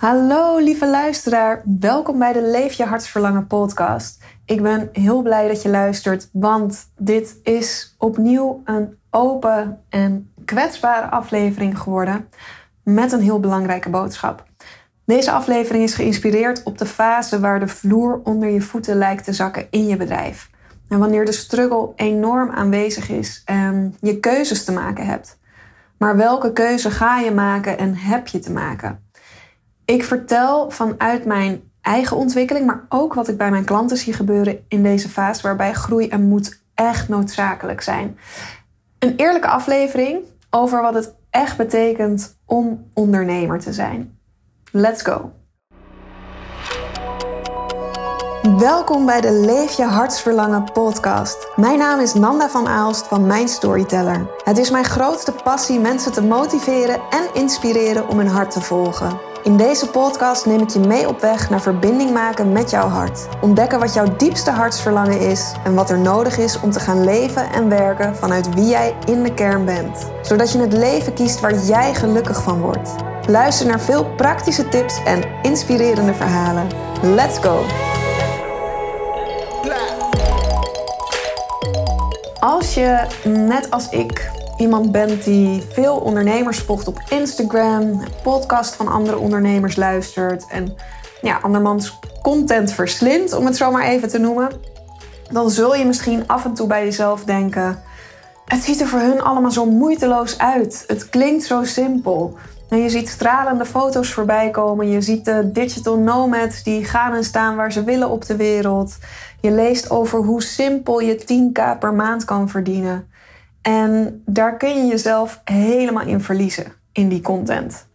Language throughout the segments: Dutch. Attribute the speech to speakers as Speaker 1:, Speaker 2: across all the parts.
Speaker 1: Hallo lieve luisteraar, welkom bij de Leef je hartsverlangen podcast. Ik ben heel blij dat je luistert, want dit is opnieuw een open en kwetsbare aflevering geworden met een heel belangrijke boodschap. Deze aflevering is geïnspireerd op de fase waar de vloer onder je voeten lijkt te zakken in je bedrijf. En wanneer de struggle enorm aanwezig is en je keuzes te maken hebt. Maar welke keuze ga je maken en heb je te maken? Ik vertel vanuit mijn eigen ontwikkeling, maar ook wat ik bij mijn klanten zie gebeuren in deze fase waarbij groei en moed echt noodzakelijk zijn. Een eerlijke aflevering over wat het echt betekent om ondernemer te zijn. Let's go! Welkom bij de Leef je hartsverlangen podcast. Mijn naam is Nanda van Aalst van Mijn Storyteller. Het is mijn grootste passie mensen te motiveren en inspireren om hun hart te volgen. In deze podcast neem ik je mee op weg naar verbinding maken met jouw hart. Ontdekken wat jouw diepste hartsverlangen is en wat er nodig is om te gaan leven en werken vanuit wie jij in de kern bent. Zodat je het leven kiest waar jij gelukkig van wordt. Luister naar veel praktische tips en inspirerende verhalen. Let's go! Als je, net als ik, iemand bent die veel ondernemers volgt op Instagram, podcast van andere ondernemers luistert en ja, andermans content verslindt, om het zo maar even te noemen, dan zul je misschien af en toe bij jezelf denken: het ziet er voor hun allemaal zo moeiteloos uit. Het klinkt zo simpel. En je ziet stralende foto's voorbij komen. Je ziet de digital nomads die gaan en staan waar ze willen op de wereld. Je leest over hoe simpel je 10k per maand kan verdienen. En daar kun je jezelf helemaal in verliezen, in die content.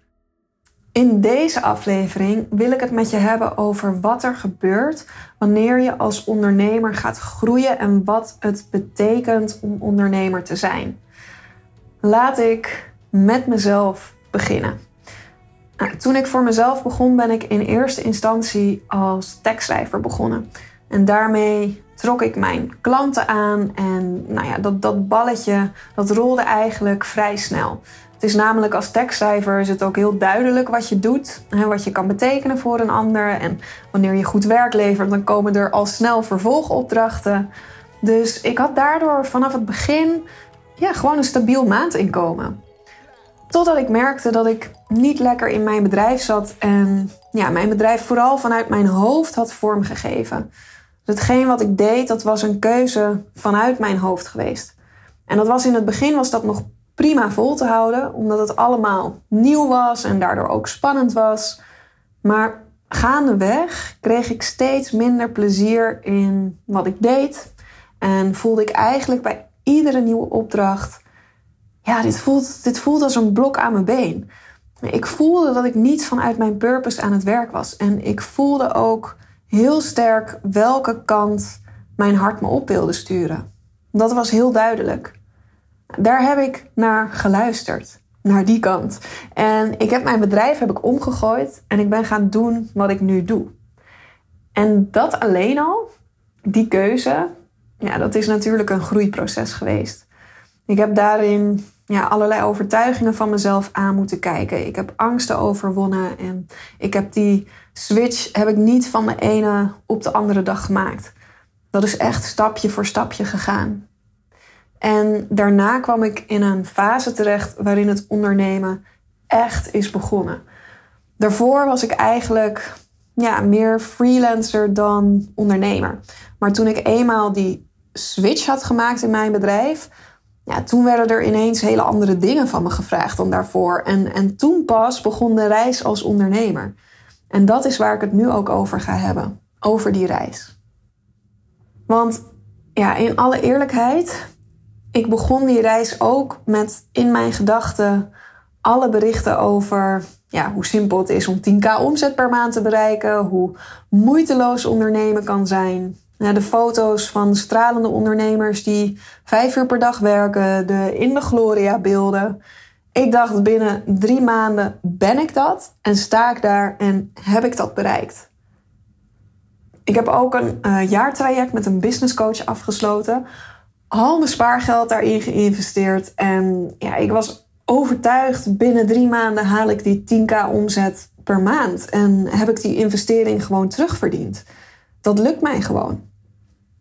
Speaker 1: In deze aflevering wil ik het met je hebben over wat er gebeurt wanneer je als ondernemer gaat groeien en wat het betekent om ondernemer te zijn. Laat ik met mezelf beginnen. Nou, toen ik voor mezelf begon, ben ik in eerste instantie als tekstschrijver begonnen. En daarmee trok ik mijn klanten aan en nou ja, dat, dat balletje dat rolde eigenlijk vrij snel. Het is namelijk als tekstschrijver is het ook heel duidelijk wat je doet en wat je kan betekenen voor een ander. En wanneer je goed werk levert, dan komen er al snel vervolgopdrachten. Dus ik had daardoor vanaf het begin ja, gewoon een stabiel maandinkomen. Totdat ik merkte dat ik niet lekker in mijn bedrijf zat en ja, mijn bedrijf vooral vanuit mijn hoofd had vormgegeven. Dus hetgeen wat ik deed, dat was een keuze vanuit mijn hoofd geweest. En dat was in het begin was dat nog prima vol te houden, omdat het allemaal nieuw was en daardoor ook spannend was. Maar gaandeweg kreeg ik steeds minder plezier in wat ik deed. En voelde ik eigenlijk bij iedere nieuwe opdracht ja, dit voelt, dit voelt als een blok aan mijn been. Ik voelde dat ik niet vanuit mijn purpose aan het werk was. En ik voelde ook heel sterk welke kant mijn hart me op wilde sturen. Dat was heel duidelijk. Daar heb ik naar geluisterd, naar die kant. En ik heb mijn bedrijf heb ik omgegooid en ik ben gaan doen wat ik nu doe. En dat alleen al, die keuze, ja, dat is natuurlijk een groeiproces geweest. Ik heb daarin ja, allerlei overtuigingen van mezelf aan moeten kijken. Ik heb angsten overwonnen en ik heb die switch heb ik niet van de ene op de andere dag gemaakt. Dat is echt stapje voor stapje gegaan. En daarna kwam ik in een fase terecht waarin het ondernemen echt is begonnen. Daarvoor was ik eigenlijk ja, meer freelancer dan ondernemer. Maar toen ik eenmaal die switch had gemaakt in mijn bedrijf, ja, toen werden er ineens hele andere dingen van me gevraagd dan daarvoor. En, en toen pas begon de reis als ondernemer. En dat is waar ik het nu ook over ga hebben. Over die reis. Want ja, in alle eerlijkheid, ik begon die reis ook met in mijn gedachten alle berichten over ja, hoe simpel het is om 10k omzet per maand te bereiken, hoe moeiteloos ondernemen kan zijn, de foto's van stralende ondernemers die vijf uur per dag werken, de in de gloria beelden. Ik dacht binnen drie maanden ben ik dat en sta ik daar en heb ik dat bereikt. Ik heb ook een uh, jaartraject met een business coach afgesloten. Al mijn spaargeld daarin geïnvesteerd. En ja, ik was overtuigd, binnen drie maanden haal ik die 10k omzet per maand en heb ik die investering gewoon terugverdiend. Dat lukt mij gewoon.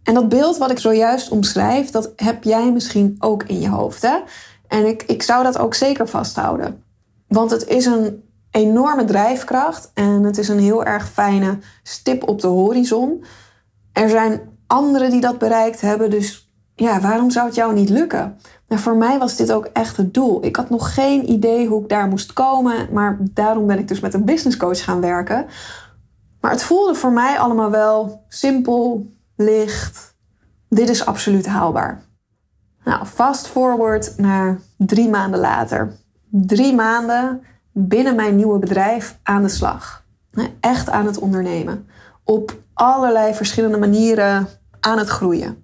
Speaker 1: En dat beeld wat ik zojuist omschrijf, dat heb jij misschien ook in je hoofd. Hè? En ik, ik zou dat ook zeker vasthouden. Want het is een enorme drijfkracht en het is een heel erg fijne stip op de horizon. Er zijn anderen die dat bereikt hebben, dus ja, waarom zou het jou niet lukken? Nou, voor mij was dit ook echt het doel. Ik had nog geen idee hoe ik daar moest komen, maar daarom ben ik dus met een business coach gaan werken. Maar het voelde voor mij allemaal wel simpel, licht. Dit is absoluut haalbaar. Nou, fast forward naar drie maanden later. Drie maanden binnen mijn nieuwe bedrijf aan de slag. Echt aan het ondernemen. Op allerlei verschillende manieren aan het groeien.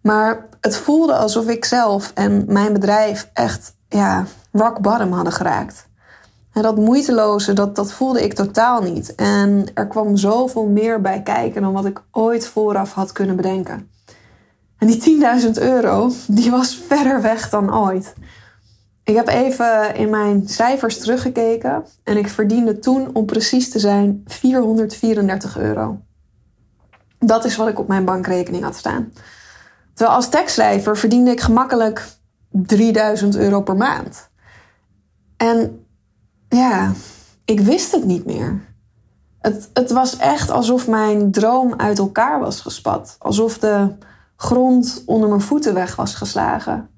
Speaker 1: Maar het voelde alsof ik zelf en mijn bedrijf echt ja, rock bottom hadden geraakt. En dat moeiteloze, dat, dat voelde ik totaal niet. En er kwam zoveel meer bij kijken dan wat ik ooit vooraf had kunnen bedenken. En die 10.000 euro, die was verder weg dan ooit. Ik heb even in mijn cijfers teruggekeken en ik verdiende toen, om precies te zijn, 434 euro. Dat is wat ik op mijn bankrekening had staan. Terwijl als tekstschrijver verdiende ik gemakkelijk 3000 euro per maand. En ja, ik wist het niet meer. Het, het was echt alsof mijn droom uit elkaar was gespat. Alsof de grond onder mijn voeten weg was geslagen.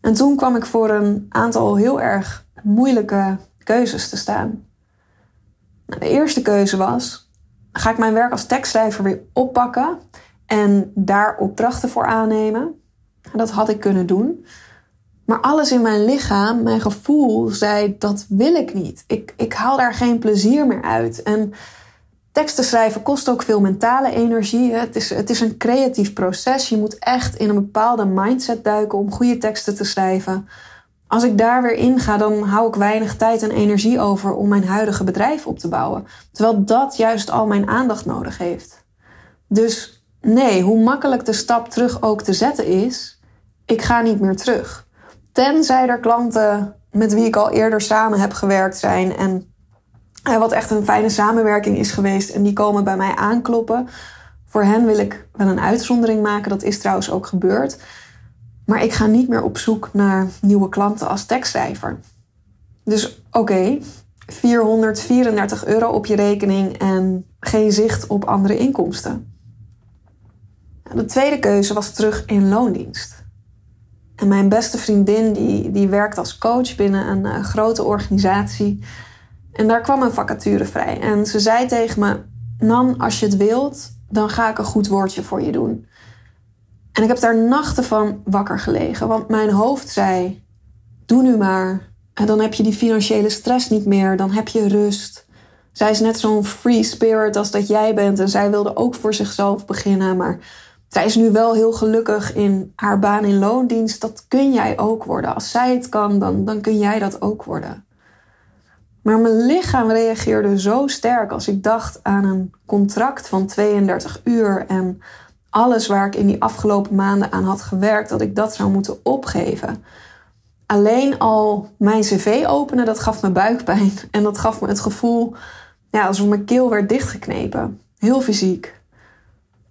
Speaker 1: En toen kwam ik voor een aantal heel erg moeilijke keuzes te staan. Nou, de eerste keuze was: ga ik mijn werk als tekstschrijver weer oppakken en daar opdrachten voor aannemen? Dat had ik kunnen doen. Maar alles in mijn lichaam, mijn gevoel, zei dat wil ik niet. Ik, ik haal daar geen plezier meer uit. En teksten schrijven kost ook veel mentale energie. Het is, het is een creatief proces. Je moet echt in een bepaalde mindset duiken om goede teksten te schrijven. Als ik daar weer in ga, dan hou ik weinig tijd en energie over om mijn huidige bedrijf op te bouwen. Terwijl dat juist al mijn aandacht nodig heeft. Dus nee, hoe makkelijk de stap terug ook te zetten is, ik ga niet meer terug. Tenzij er klanten met wie ik al eerder samen heb gewerkt zijn en wat echt een fijne samenwerking is geweest en die komen bij mij aankloppen. Voor hen wil ik wel een uitzondering maken, dat is trouwens ook gebeurd. Maar ik ga niet meer op zoek naar nieuwe klanten als tekstschrijver. Dus oké, 434 euro op je rekening en geen zicht op andere inkomsten. De tweede keuze was terug in loondienst. En mijn beste vriendin die, die werkt als coach binnen een uh, grote organisatie. En daar kwam een vacature vrij. En ze zei tegen me: Nan, als je het wilt, dan ga ik een goed woordje voor je doen. En ik heb daar nachten van wakker gelegen, want mijn hoofd zei: Doe nu maar. En dan heb je die financiële stress niet meer, dan heb je rust. Zij is net zo'n free spirit als dat jij bent en zij wilde ook voor zichzelf beginnen, maar zij is nu wel heel gelukkig in haar baan in loondienst. Dat kun jij ook worden. Als zij het kan, dan, dan kun jij dat ook worden. Maar mijn lichaam reageerde zo sterk als ik dacht aan een contract van 32 uur en alles waar ik in die afgelopen maanden aan had gewerkt, dat ik dat zou moeten opgeven. Alleen al mijn cv openen, dat gaf me buikpijn. En dat gaf me het gevoel ja, alsof mijn keel werd dichtgeknepen. Heel fysiek.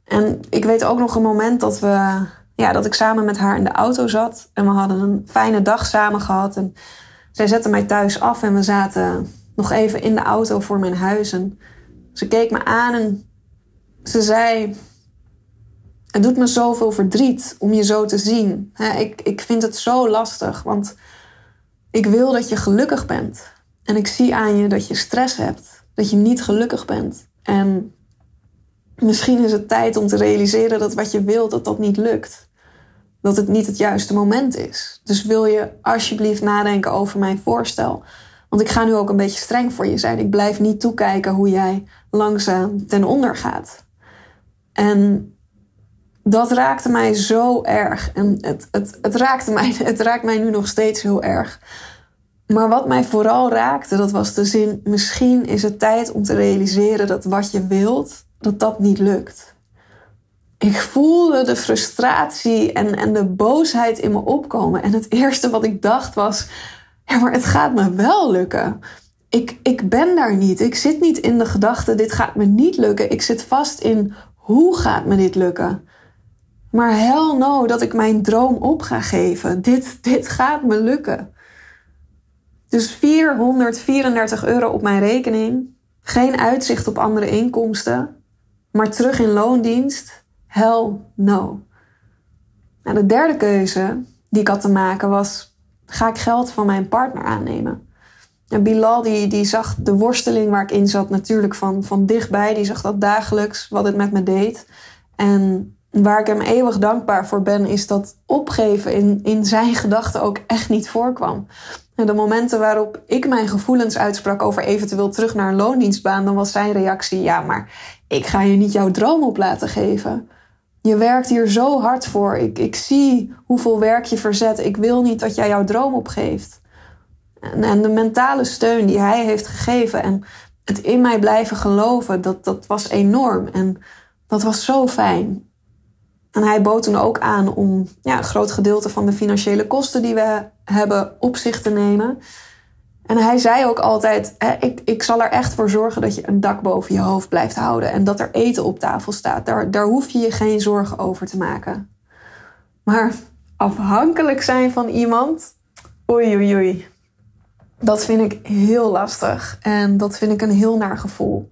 Speaker 1: En ik weet ook nog een moment dat, we, ja, dat ik samen met haar in de auto zat. En we hadden een fijne dag samen gehad. En zij zette mij thuis af en we zaten nog even in de auto voor mijn huis. En ze keek me aan en ze zei: Het doet me zoveel verdriet om je zo te zien. ik, ik vind het zo lastig, want ik wil dat je gelukkig bent. En ik zie aan je dat je stress hebt, dat je niet gelukkig bent. En misschien is het tijd om te realiseren dat wat je wilt, dat dat niet lukt dat het niet het juiste moment is. Dus wil je alsjeblieft nadenken over mijn voorstel. Want ik ga nu ook een beetje streng voor je zijn. Ik blijf niet toekijken hoe jij langzaam ten onder gaat. En dat raakte mij zo erg. En het, het, het, raakte mij, het raakt mij nu nog steeds heel erg. Maar wat mij vooral raakte, dat was de zin: misschien is het tijd om te realiseren dat wat je wilt, dat dat niet lukt ik voelde de frustratie en, en de boosheid in me opkomen. En het eerste wat ik dacht was: ja, maar het gaat me wel lukken. ik, ik ben daar niet. Ik zit niet in de gedachte, dit gaat me niet lukken. Ik zit vast in, hoe gaat me dit lukken? Maar hell no dat ik mijn droom op ga geven. Dit, dit gaat me lukken. Dus 434 euro op mijn rekening. Geen uitzicht op andere inkomsten. Maar terug in loondienst. Hell no. Nou, de derde keuze die ik had te maken was: ga ik geld van mijn partner aannemen? En Bilal die, die zag de worsteling waar ik in zat natuurlijk van, van dichtbij. Die zag dat dagelijks, wat het met me deed. En waar ik hem eeuwig dankbaar voor ben, is dat opgeven in, in zijn gedachten ook echt niet voorkwam. En de momenten waarop ik mijn gevoelens uitsprak over eventueel terug naar een loondienstbaan, dan was zijn reactie: ja, maar ik ga je niet jouw droom op laten geven. Je werkt hier zo hard voor. Ik, ik zie hoeveel werk je verzet. Ik wil niet dat jij jouw droom opgeeft. En, en de mentale steun die hij heeft gegeven en het in mij blijven geloven, dat, dat was enorm. En dat was zo fijn. En hij bood toen ook aan om ja, een groot gedeelte van de financiële kosten die we hebben op zich te nemen. En hij zei ook altijd: ik, ik zal er echt voor zorgen dat je een dak boven je hoofd blijft houden en dat er eten op tafel staat. Daar, daar hoef je je geen zorgen over te maken. Maar afhankelijk zijn van iemand, oei oei oei. Dat vind ik heel lastig en dat vind ik een heel naar gevoel.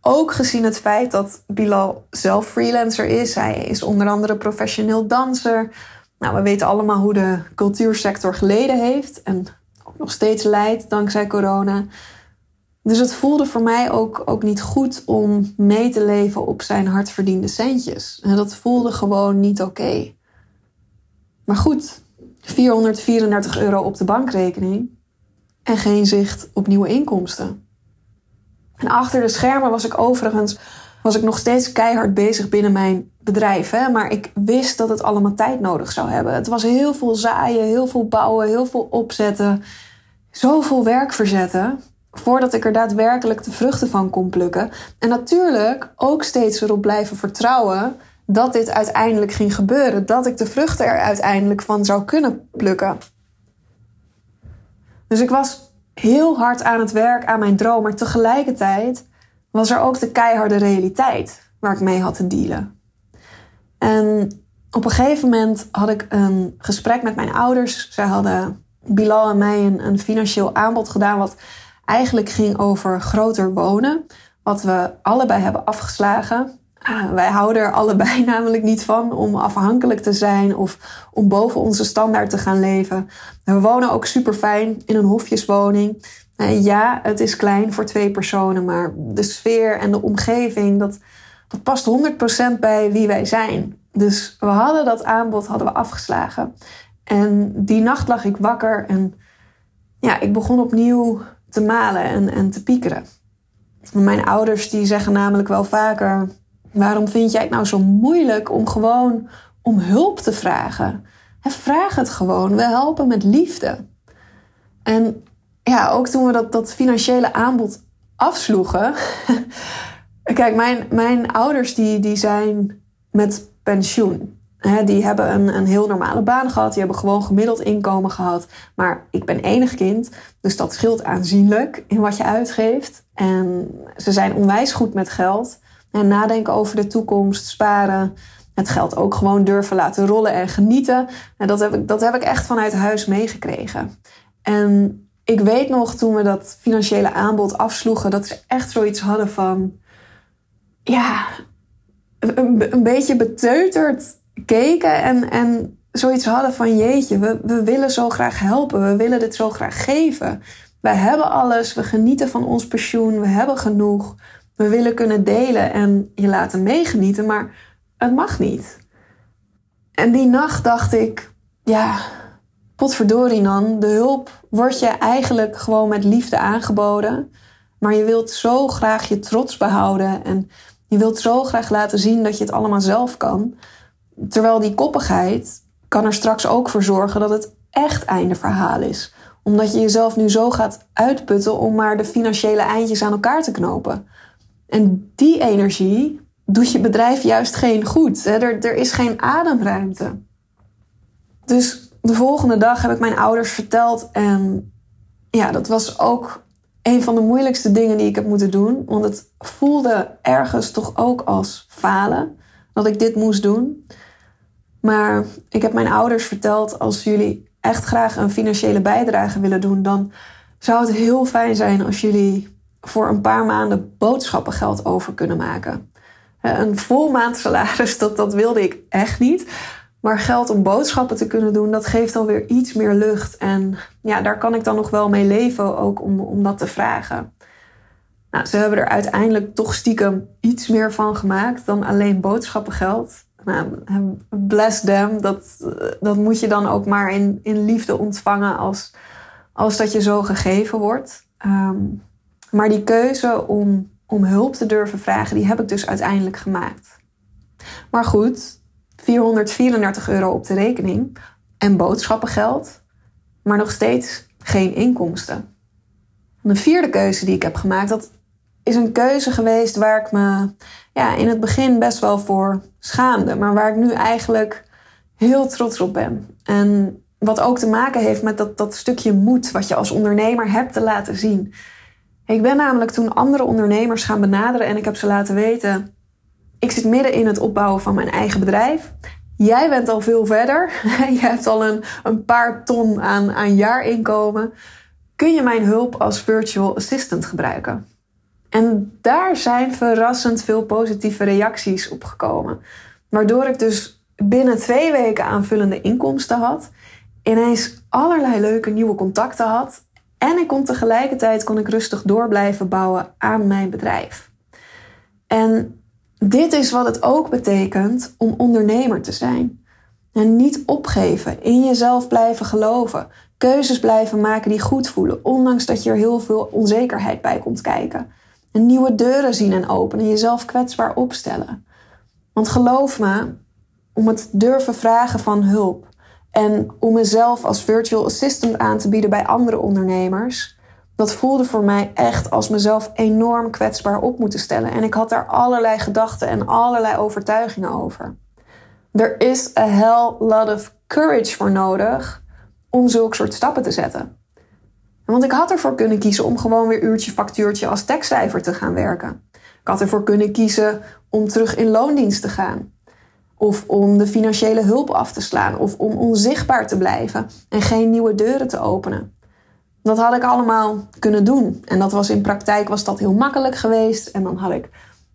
Speaker 1: Ook gezien het feit dat Bilal zelf freelancer is. Hij is onder andere professioneel danser. Nou, we weten allemaal hoe de cultuursector geleden heeft en nog steeds leidt dankzij corona. Dus het voelde voor mij ook, ook niet goed om mee te leven op zijn hardverdiende centjes. En dat voelde gewoon niet oké. Maar goed, 434 euro op de bankrekening en geen zicht op nieuwe inkomsten. En achter de schermen was ik overigens was ik nog steeds keihard bezig binnen mijn bedrijf. Hè? Maar ik wist dat het allemaal tijd nodig zou hebben. Het was heel veel zaaien, heel veel bouwen, heel veel opzetten. Zoveel werk verzetten. Voordat ik er daadwerkelijk de vruchten van kon plukken. En natuurlijk ook steeds erop blijven vertrouwen dat dit uiteindelijk ging gebeuren. Dat ik de vruchten er uiteindelijk van zou kunnen plukken. Dus ik was heel hard aan het werk aan mijn droom, maar tegelijkertijd was er ook de keiharde realiteit waar ik mee had te dealen. En op een gegeven moment had ik een gesprek met mijn ouders. Zij hadden Bilal en mij een, een financieel aanbod gedaan, wat eigenlijk ging over groter wonen. Wat we allebei hebben afgeslagen. Ah, wij houden er allebei namelijk niet van om afhankelijk te zijn of om boven onze standaard te gaan leven. We wonen ook super fijn in een hofjeswoning. Ja, het is klein voor twee personen, maar de sfeer en de omgeving, dat, dat past 100% bij wie wij zijn. Dus we hadden dat aanbod hadden we afgeslagen. En die nacht lag ik wakker en ja, ik begon opnieuw te malen en, en te piekeren. Mijn ouders die zeggen namelijk wel vaker Waarom vind jij het nou zo moeilijk om gewoon om hulp te vragen? vraag het gewoon. We helpen met liefde. En ja, ook toen we dat, dat financiële aanbod afsloegen. Kijk, mijn, mijn ouders die, die zijn met pensioen. die hebben een, een heel normale baan gehad. Die hebben gewoon gemiddeld inkomen gehad. Maar ik ben enig kind. Dus dat scheelt aanzienlijk in wat je uitgeeft. En ze zijn onwijs goed met geld. En nadenken over de toekomst, sparen. Het geld ook gewoon durven laten rollen en genieten. En dat heb ik, dat heb ik echt vanuit huis meegekregen. En ik weet nog toen we dat financiële aanbod afsloegen, dat ze echt zoiets hadden van. Ja, een, een beetje beteuterd keken en, en zoiets hadden van: jeetje, we, we willen zo graag helpen, we willen dit zo graag geven. Wij hebben alles, we genieten van ons pensioen, we hebben genoeg. We willen kunnen delen en je laten meegenieten, maar het mag niet. En die nacht dacht ik, ja, potverdorie nan, de hulp wordt je eigenlijk gewoon met liefde aangeboden. Maar je wilt zo graag je trots behouden en je wilt zo graag laten zien dat je het allemaal zelf kan. Terwijl die koppigheid kan er straks ook voor zorgen dat het echt einde verhaal is. Omdat je jezelf nu zo gaat uitputten om maar de financiële eindjes aan elkaar te knopen. En die energie doet je bedrijf juist geen goed. Er, er is geen ademruimte. Dus de volgende dag heb ik mijn ouders verteld. En ja, dat was ook een van de moeilijkste dingen die ik heb moeten doen. Want het voelde ergens toch ook als falen dat ik dit moest doen. Maar ik heb mijn ouders verteld: als jullie echt graag een financiële bijdrage willen doen, dan zou het heel fijn zijn als jullie voor een paar maanden boodschappengeld over kunnen maken. Een vol maand salaris, dat, dat wilde ik echt niet. Maar geld om boodschappen te kunnen doen, dat geeft alweer iets meer lucht. En ja, daar kan ik dan nog wel mee leven, ook om, om dat te vragen. Nou, ze hebben er uiteindelijk toch stiekem iets meer van gemaakt dan alleen boodschappengeld. Nou, bless them, dat, dat moet je dan ook maar in, in liefde ontvangen als, als dat je zo gegeven wordt. Ehm, maar die keuze om, om hulp te durven vragen, die heb ik dus uiteindelijk gemaakt. Maar goed, 434 euro op de rekening en boodschappengeld, maar nog steeds geen inkomsten. De vierde keuze die ik heb gemaakt, dat is een keuze geweest waar ik me ja, in het begin best wel voor schaamde, maar waar ik nu eigenlijk heel trots op ben. En wat ook te maken heeft met dat, dat stukje moed wat je als ondernemer hebt te laten zien. Ik ben namelijk toen andere ondernemers gaan benaderen en ik heb ze laten weten: ik zit midden in het opbouwen van mijn eigen bedrijf. Jij bent al veel verder. Je hebt al een, een paar ton aan, aan jaarinkomen. Kun je mijn hulp als virtual assistant gebruiken? En daar zijn verrassend veel positieve reacties op gekomen. Waardoor ik dus binnen twee weken aanvullende inkomsten had. Ineens allerlei leuke nieuwe contacten had. En ik kon tegelijkertijd kon ik rustig door blijven bouwen aan mijn bedrijf. En dit is wat het ook betekent om ondernemer te zijn. En niet opgeven, in jezelf blijven geloven, keuzes blijven maken die goed voelen, ondanks dat je er heel veel onzekerheid bij komt kijken. En nieuwe deuren zien en openen, jezelf kwetsbaar opstellen. Want geloof me, om het durven vragen van hulp en om mezelf als virtual assistant aan te bieden bij andere ondernemers, dat voelde voor mij echt als mezelf enorm kwetsbaar op moeten stellen. En ik had daar allerlei gedachten en allerlei overtuigingen over. Er is a hell lot of courage voor nodig om zulke soort stappen te zetten. Want ik had ervoor kunnen kiezen om gewoon weer uurtje factuurtje als tekstschrijver te gaan werken. Ik had ervoor kunnen kiezen om terug in loondienst te gaan. Of om de financiële hulp af te slaan. Of om onzichtbaar te blijven en geen nieuwe deuren te openen. Dat had ik allemaal kunnen doen. En dat was in praktijk was dat heel makkelijk geweest. En dan had ik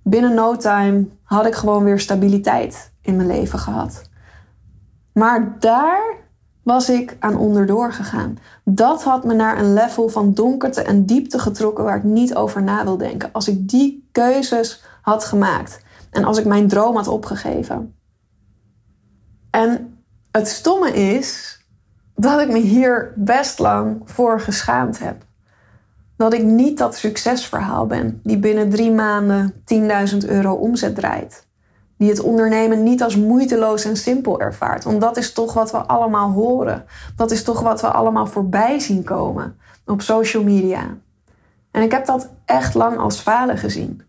Speaker 1: binnen no time had ik gewoon weer stabiliteit in mijn leven gehad. Maar daar was ik aan onderdoor gegaan. Dat had me naar een level van donkerte en diepte getrokken waar ik niet over na wil denken. Als ik die keuzes had gemaakt en als ik mijn droom had opgegeven. En het stomme is dat ik me hier best lang voor geschaamd heb. Dat ik niet dat succesverhaal ben die binnen drie maanden 10.000 euro omzet draait. Die het ondernemen niet als moeiteloos en simpel ervaart. Want dat is toch wat we allemaal horen. Dat is toch wat we allemaal voorbij zien komen op social media. En ik heb dat echt lang als falen gezien.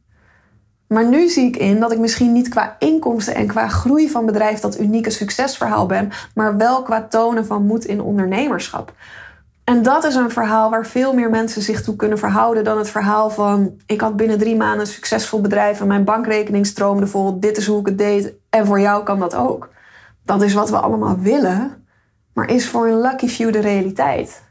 Speaker 1: Maar nu zie ik in dat ik misschien niet qua inkomsten en qua groei van bedrijf dat unieke succesverhaal ben, maar wel qua tonen van moed in ondernemerschap. En dat is een verhaal waar veel meer mensen zich toe kunnen verhouden dan het verhaal van ik had binnen drie maanden een succesvol bedrijf en mijn bankrekening stroomde vol, dit is hoe ik het deed en voor jou kan dat ook. Dat is wat we allemaal willen, maar is voor een lucky few de realiteit.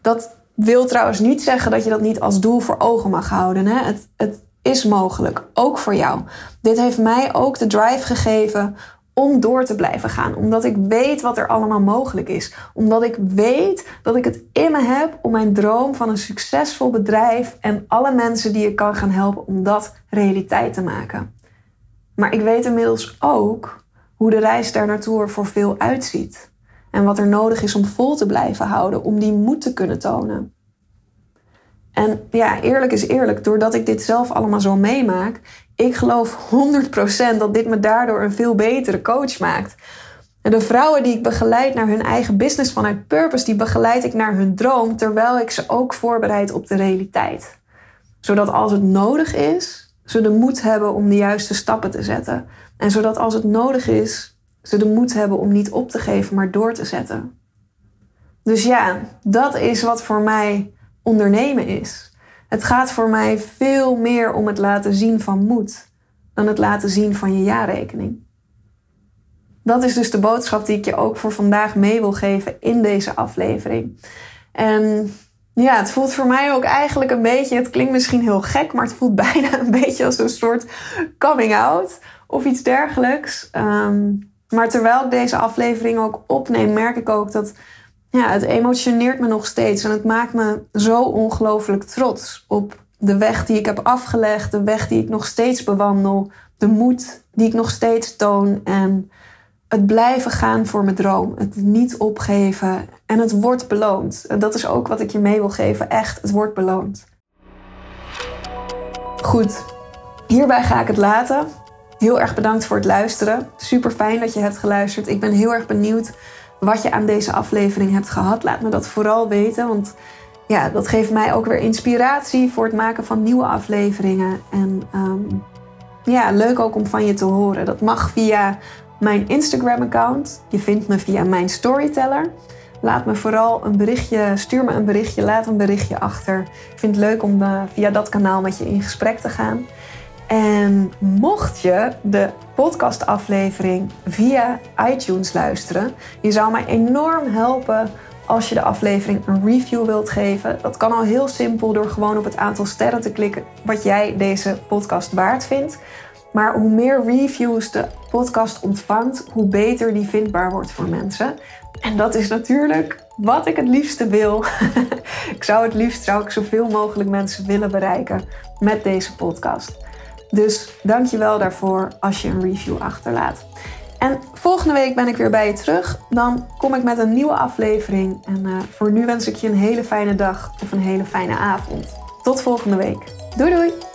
Speaker 1: Dat wil trouwens niet zeggen dat je dat niet als doel voor ogen mag houden. Hè? Het, het is mogelijk, ook voor jou. Dit heeft mij ook de drive gegeven om door te blijven gaan. Omdat ik weet wat er allemaal mogelijk is. Omdat ik weet dat ik het in me heb om mijn droom van een succesvol bedrijf en alle mensen die ik kan gaan helpen om dat realiteit te maken. Maar ik weet inmiddels ook hoe de reis daar naartoe er voor veel uitziet. En wat er nodig is om vol te blijven houden, om die moed te kunnen tonen. En ja, eerlijk is eerlijk, doordat ik dit zelf allemaal zo meemaak, ik geloof 100% dat dit me daardoor een veel betere coach maakt. En de vrouwen die ik begeleid naar hun eigen business vanuit purpose, die begeleid ik naar hun droom, terwijl ik ze ook voorbereid op de realiteit. Zodat als het nodig is, ze de moed hebben om de juiste stappen te zetten. En zodat als het nodig is, ze de moed hebben om niet op te geven, maar door te zetten. Dus ja, dat is wat voor mij ondernemen is. Het gaat voor mij veel meer om het laten zien van moed dan het laten zien van je jaarrekening. Dat is dus de boodschap die ik je ook voor vandaag mee wil geven in deze aflevering. En ja, het voelt voor mij ook eigenlijk een beetje, het klinkt misschien heel gek, maar het voelt bijna een beetje als een soort coming out of iets dergelijks. Ehm, maar terwijl ik deze aflevering ook opneem, merk ik ook dat ja, het emotioneert me nog steeds. En het maakt me zo ongelooflijk trots op de weg die ik heb afgelegd, de weg die ik nog steeds bewandel, de moed die ik nog steeds toon en het blijven gaan voor mijn droom, het niet opgeven en het wordt beloond. Dat is ook wat ik je mee wil geven, echt, het wordt beloond. Goed, hierbij ga ik het laten. Heel erg bedankt voor het luisteren. Super fijn dat je hebt geluisterd. Ik ben heel erg benieuwd wat je aan deze aflevering hebt gehad. Laat me dat vooral weten, want ja, dat geeft mij ook weer inspiratie voor het maken van nieuwe afleveringen. En ehm, ja, leuk ook om van je te horen. Dat mag via mijn Instagram-account. Je vindt me via mijn storyteller. Laat me vooral een berichtje, stuur me een berichtje, laat een berichtje achter. Ik vind het leuk om uh, via dat kanaal met je in gesprek te gaan. En mocht je de podcastaflevering via iTunes luisteren, je zou mij enorm helpen als je de aflevering een review wilt geven. Dat kan al heel simpel door gewoon op het aantal sterren te klikken wat jij deze podcast waard vindt. Maar hoe meer reviews de podcast ontvangt, hoe beter die vindbaar wordt voor mensen. En dat is natuurlijk wat ik het liefste wil. ik zou het liefst zou ik zoveel mogelijk mensen willen bereiken met deze podcast. Dus dank je wel daarvoor als je een review achterlaat. En volgende week ben ik weer bij je terug. Dan kom ik met een nieuwe aflevering. En uh, voor nu wens ik je een hele fijne dag of een hele fijne avond. Tot volgende week. Doei doei!